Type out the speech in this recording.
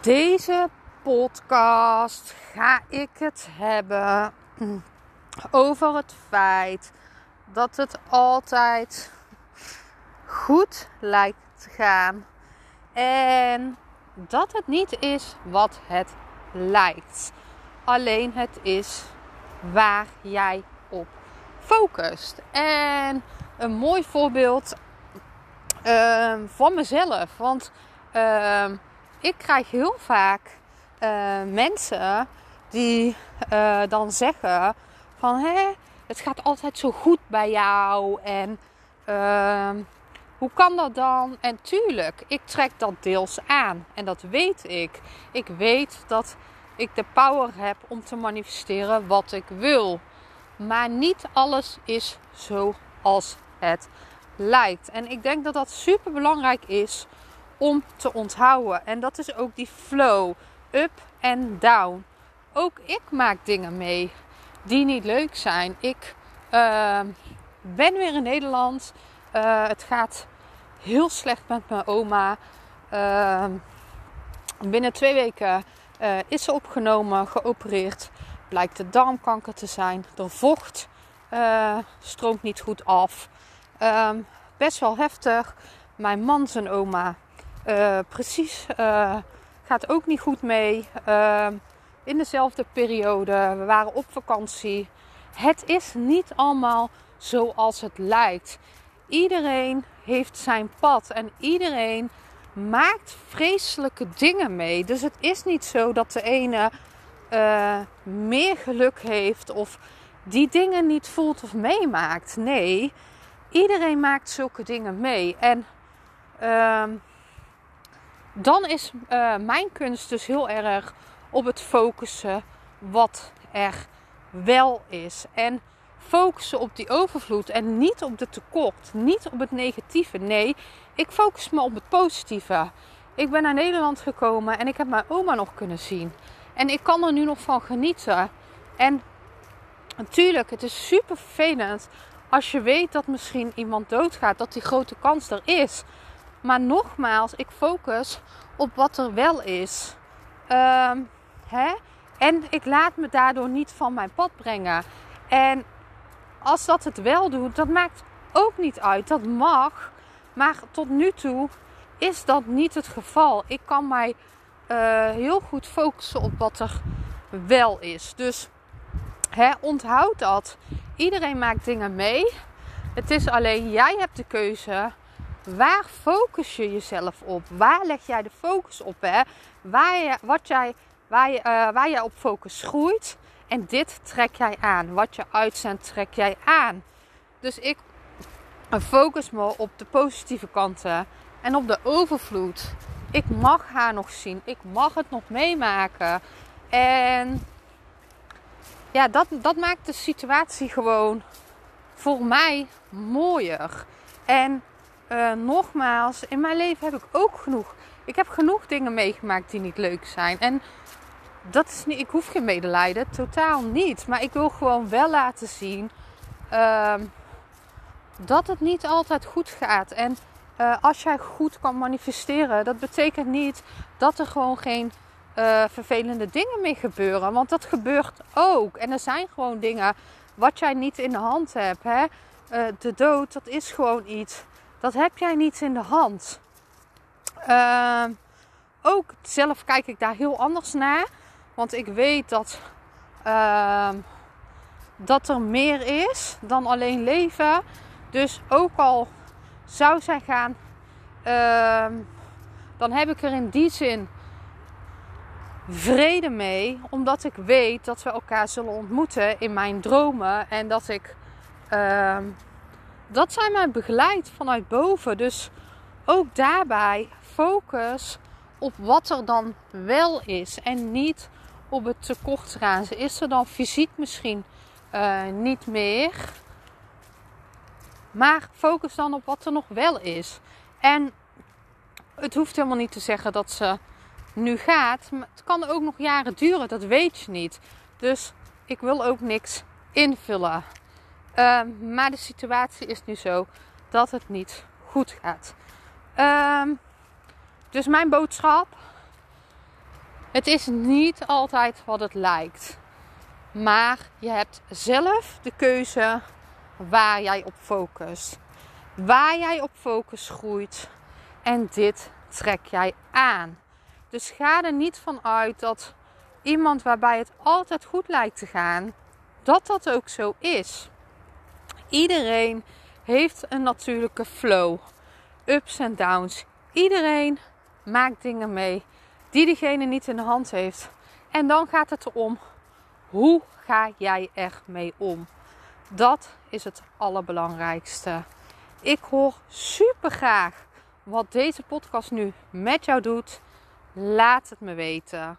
Deze podcast ga ik het hebben over het feit dat het altijd goed lijkt te gaan en dat het niet is wat het lijkt. Alleen het is waar jij op focust. En een mooi voorbeeld uh, van mezelf. Want uh, ik krijg heel vaak uh, mensen die uh, dan zeggen van hé, het gaat altijd zo goed bij jou en uh, hoe kan dat dan? En tuurlijk, ik trek dat deels aan en dat weet ik. Ik weet dat ik de power heb om te manifesteren wat ik wil. Maar niet alles is zoals het lijkt. En ik denk dat dat super belangrijk is om te onthouden. En dat is ook die flow, up en down. Ook ik maak dingen mee die niet leuk zijn. Ik uh, ben weer in Nederland. Uh, het gaat heel slecht met mijn oma. Uh, binnen twee weken uh, is ze opgenomen, geopereerd. Blijkt de darmkanker te zijn. De vocht stroomt niet goed af. Um, best wel heftig. Mijn man, zijn oma, uh, precies uh, gaat ook niet goed mee. Uh, in dezelfde periode. We waren op vakantie. Het is niet allemaal zoals het lijkt. Iedereen heeft zijn pad en iedereen maakt vreselijke dingen mee. Dus het is niet zo dat de ene meer geluk heeft of die dingen niet voelt of meemaakt. Nee, iedereen maakt zulke dingen mee. En uh, dan is uh, mijn kunst dus heel erg op het focussen wat er wel is. En focussen op die overvloed en niet op de tekort, niet op het negatieve. Nee, ik focus me op het positieve. Ik ben naar Nederland gekomen en ik heb mijn oma nog kunnen zien. En ik kan er nu nog van genieten. En natuurlijk, het is super vervelend als je weet dat misschien iemand doodgaat, dat die grote kans er is. Maar nogmaals, ik focus op wat er wel is. Um, hè? En ik laat me daardoor niet van mijn pad brengen. En als dat het wel doet, dat maakt ook niet uit. Dat mag. Maar tot nu toe is dat niet het geval. Ik kan mij uh, heel goed focussen op wat er wel is. Dus hè, onthoud dat. Iedereen maakt dingen mee. Het is alleen jij hebt de keuze. Waar focus je jezelf op? Waar leg jij de focus op? Hè? Waar, wat jij, waar, je, uh, waar jij op focus groeit. En dit trek jij aan. Wat je uitzendt, trek jij aan. Dus ik focus me op de positieve kanten en op de overvloed. Ik mag haar nog zien. Ik mag het nog meemaken. En ja, dat, dat maakt de situatie gewoon voor mij mooier. En uh, nogmaals, in mijn leven heb ik ook genoeg. Ik heb genoeg dingen meegemaakt die niet leuk zijn. En dat is niet, ik hoef geen medelijden, totaal niet. Maar ik wil gewoon wel laten zien uh, dat het niet altijd goed gaat. En uh, als jij goed kan manifesteren, dat betekent niet dat er gewoon geen uh, vervelende dingen mee gebeuren. Want dat gebeurt ook. En er zijn gewoon dingen wat jij niet in de hand hebt. Hè? De dood, dat is gewoon iets. Dat heb jij niet in de hand. Uh, ook zelf kijk ik daar heel anders naar. Want ik weet dat, uh, dat er meer is dan alleen leven. Dus ook al zou zij gaan, dan heb ik er in die zin vrede mee, omdat ik weet dat we elkaar zullen ontmoeten in mijn dromen en dat ik dat zij mij begeleidt vanuit boven. Dus ook daarbij focus op wat er dan wel is en niet op het tekort gaan. Ze is er dan fysiek misschien uh, niet meer. Maar focus dan op wat er nog wel is. En het hoeft helemaal niet te zeggen dat ze nu gaat. Maar het kan ook nog jaren duren, dat weet je niet. Dus ik wil ook niks invullen. Uh, maar de situatie is nu zo dat het niet goed gaat. Uh, dus mijn boodschap: het is niet altijd wat het lijkt. Maar je hebt zelf de keuze waar jij op focust. Waar jij op focus groeit. En dit trek jij aan. Dus ga er niet van uit dat iemand waarbij het altijd goed lijkt te gaan, dat dat ook zo is. Iedereen heeft een natuurlijke flow. Ups en downs. Iedereen maakt dingen mee die diegene niet in de hand heeft. En dan gaat het erom, hoe ga jij er mee om? Dat is het allerbelangrijkste. Ik hoor super graag wat deze podcast nu met jou doet. Laat het me weten.